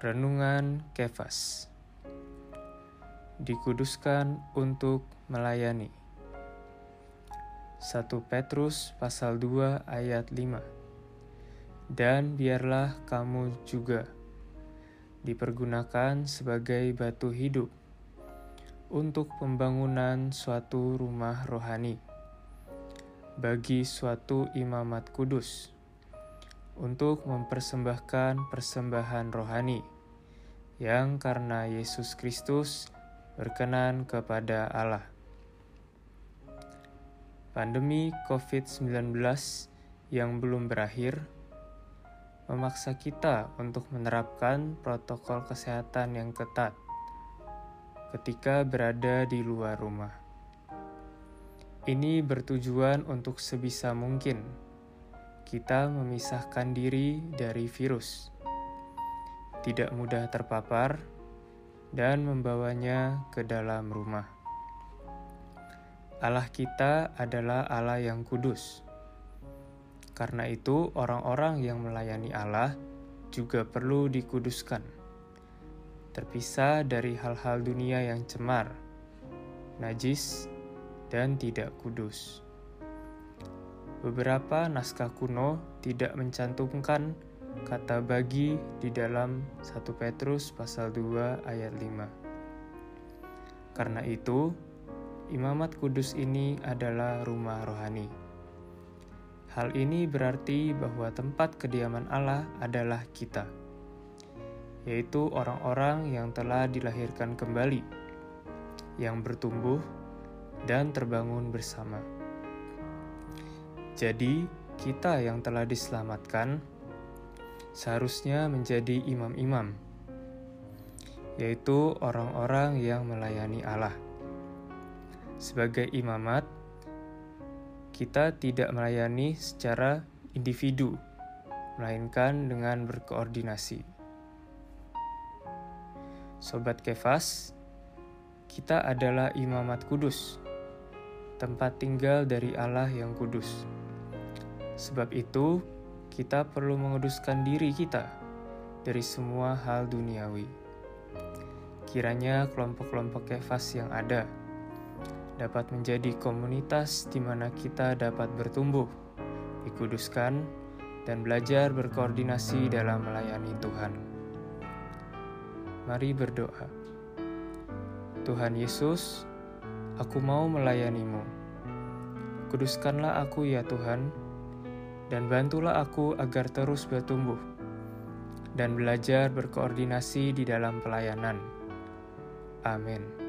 Renungan Kefas. Dikuduskan untuk melayani. 1 Petrus pasal 2 ayat 5 Dan biarlah kamu juga dipergunakan sebagai batu hidup untuk pembangunan suatu rumah rohani bagi suatu imamat kudus untuk mempersembahkan persembahan rohani yang karena Yesus Kristus berkenan kepada Allah. Pandemi COVID-19 yang belum berakhir memaksa kita untuk menerapkan protokol kesehatan yang ketat ketika berada di luar rumah. Ini bertujuan untuk sebisa mungkin kita memisahkan diri dari virus, tidak mudah terpapar, dan membawanya ke dalam rumah. Allah kita adalah Allah yang kudus. Karena itu, orang-orang yang melayani Allah juga perlu dikuduskan, terpisah dari hal-hal dunia yang cemar, najis, dan tidak kudus. Beberapa naskah kuno tidak mencantumkan kata bagi di dalam 1 Petrus pasal 2 ayat 5. Karena itu, imamat kudus ini adalah rumah rohani. Hal ini berarti bahwa tempat kediaman Allah adalah kita, yaitu orang-orang yang telah dilahirkan kembali, yang bertumbuh dan terbangun bersama. Jadi, kita yang telah diselamatkan seharusnya menjadi imam-imam, yaitu orang-orang yang melayani Allah. Sebagai imamat, kita tidak melayani secara individu, melainkan dengan berkoordinasi. Sobat Kefas, kita adalah imamat kudus, tempat tinggal dari Allah yang kudus. Sebab itu, kita perlu menguduskan diri kita dari semua hal duniawi. Kiranya kelompok-kelompok kefas yang ada dapat menjadi komunitas di mana kita dapat bertumbuh, dikuduskan, dan belajar berkoordinasi dalam melayani Tuhan. Mari berdoa. Tuhan Yesus, aku mau melayanimu. Kuduskanlah aku ya Tuhan, dan bantulah aku agar terus bertumbuh dan belajar berkoordinasi di dalam pelayanan. Amin.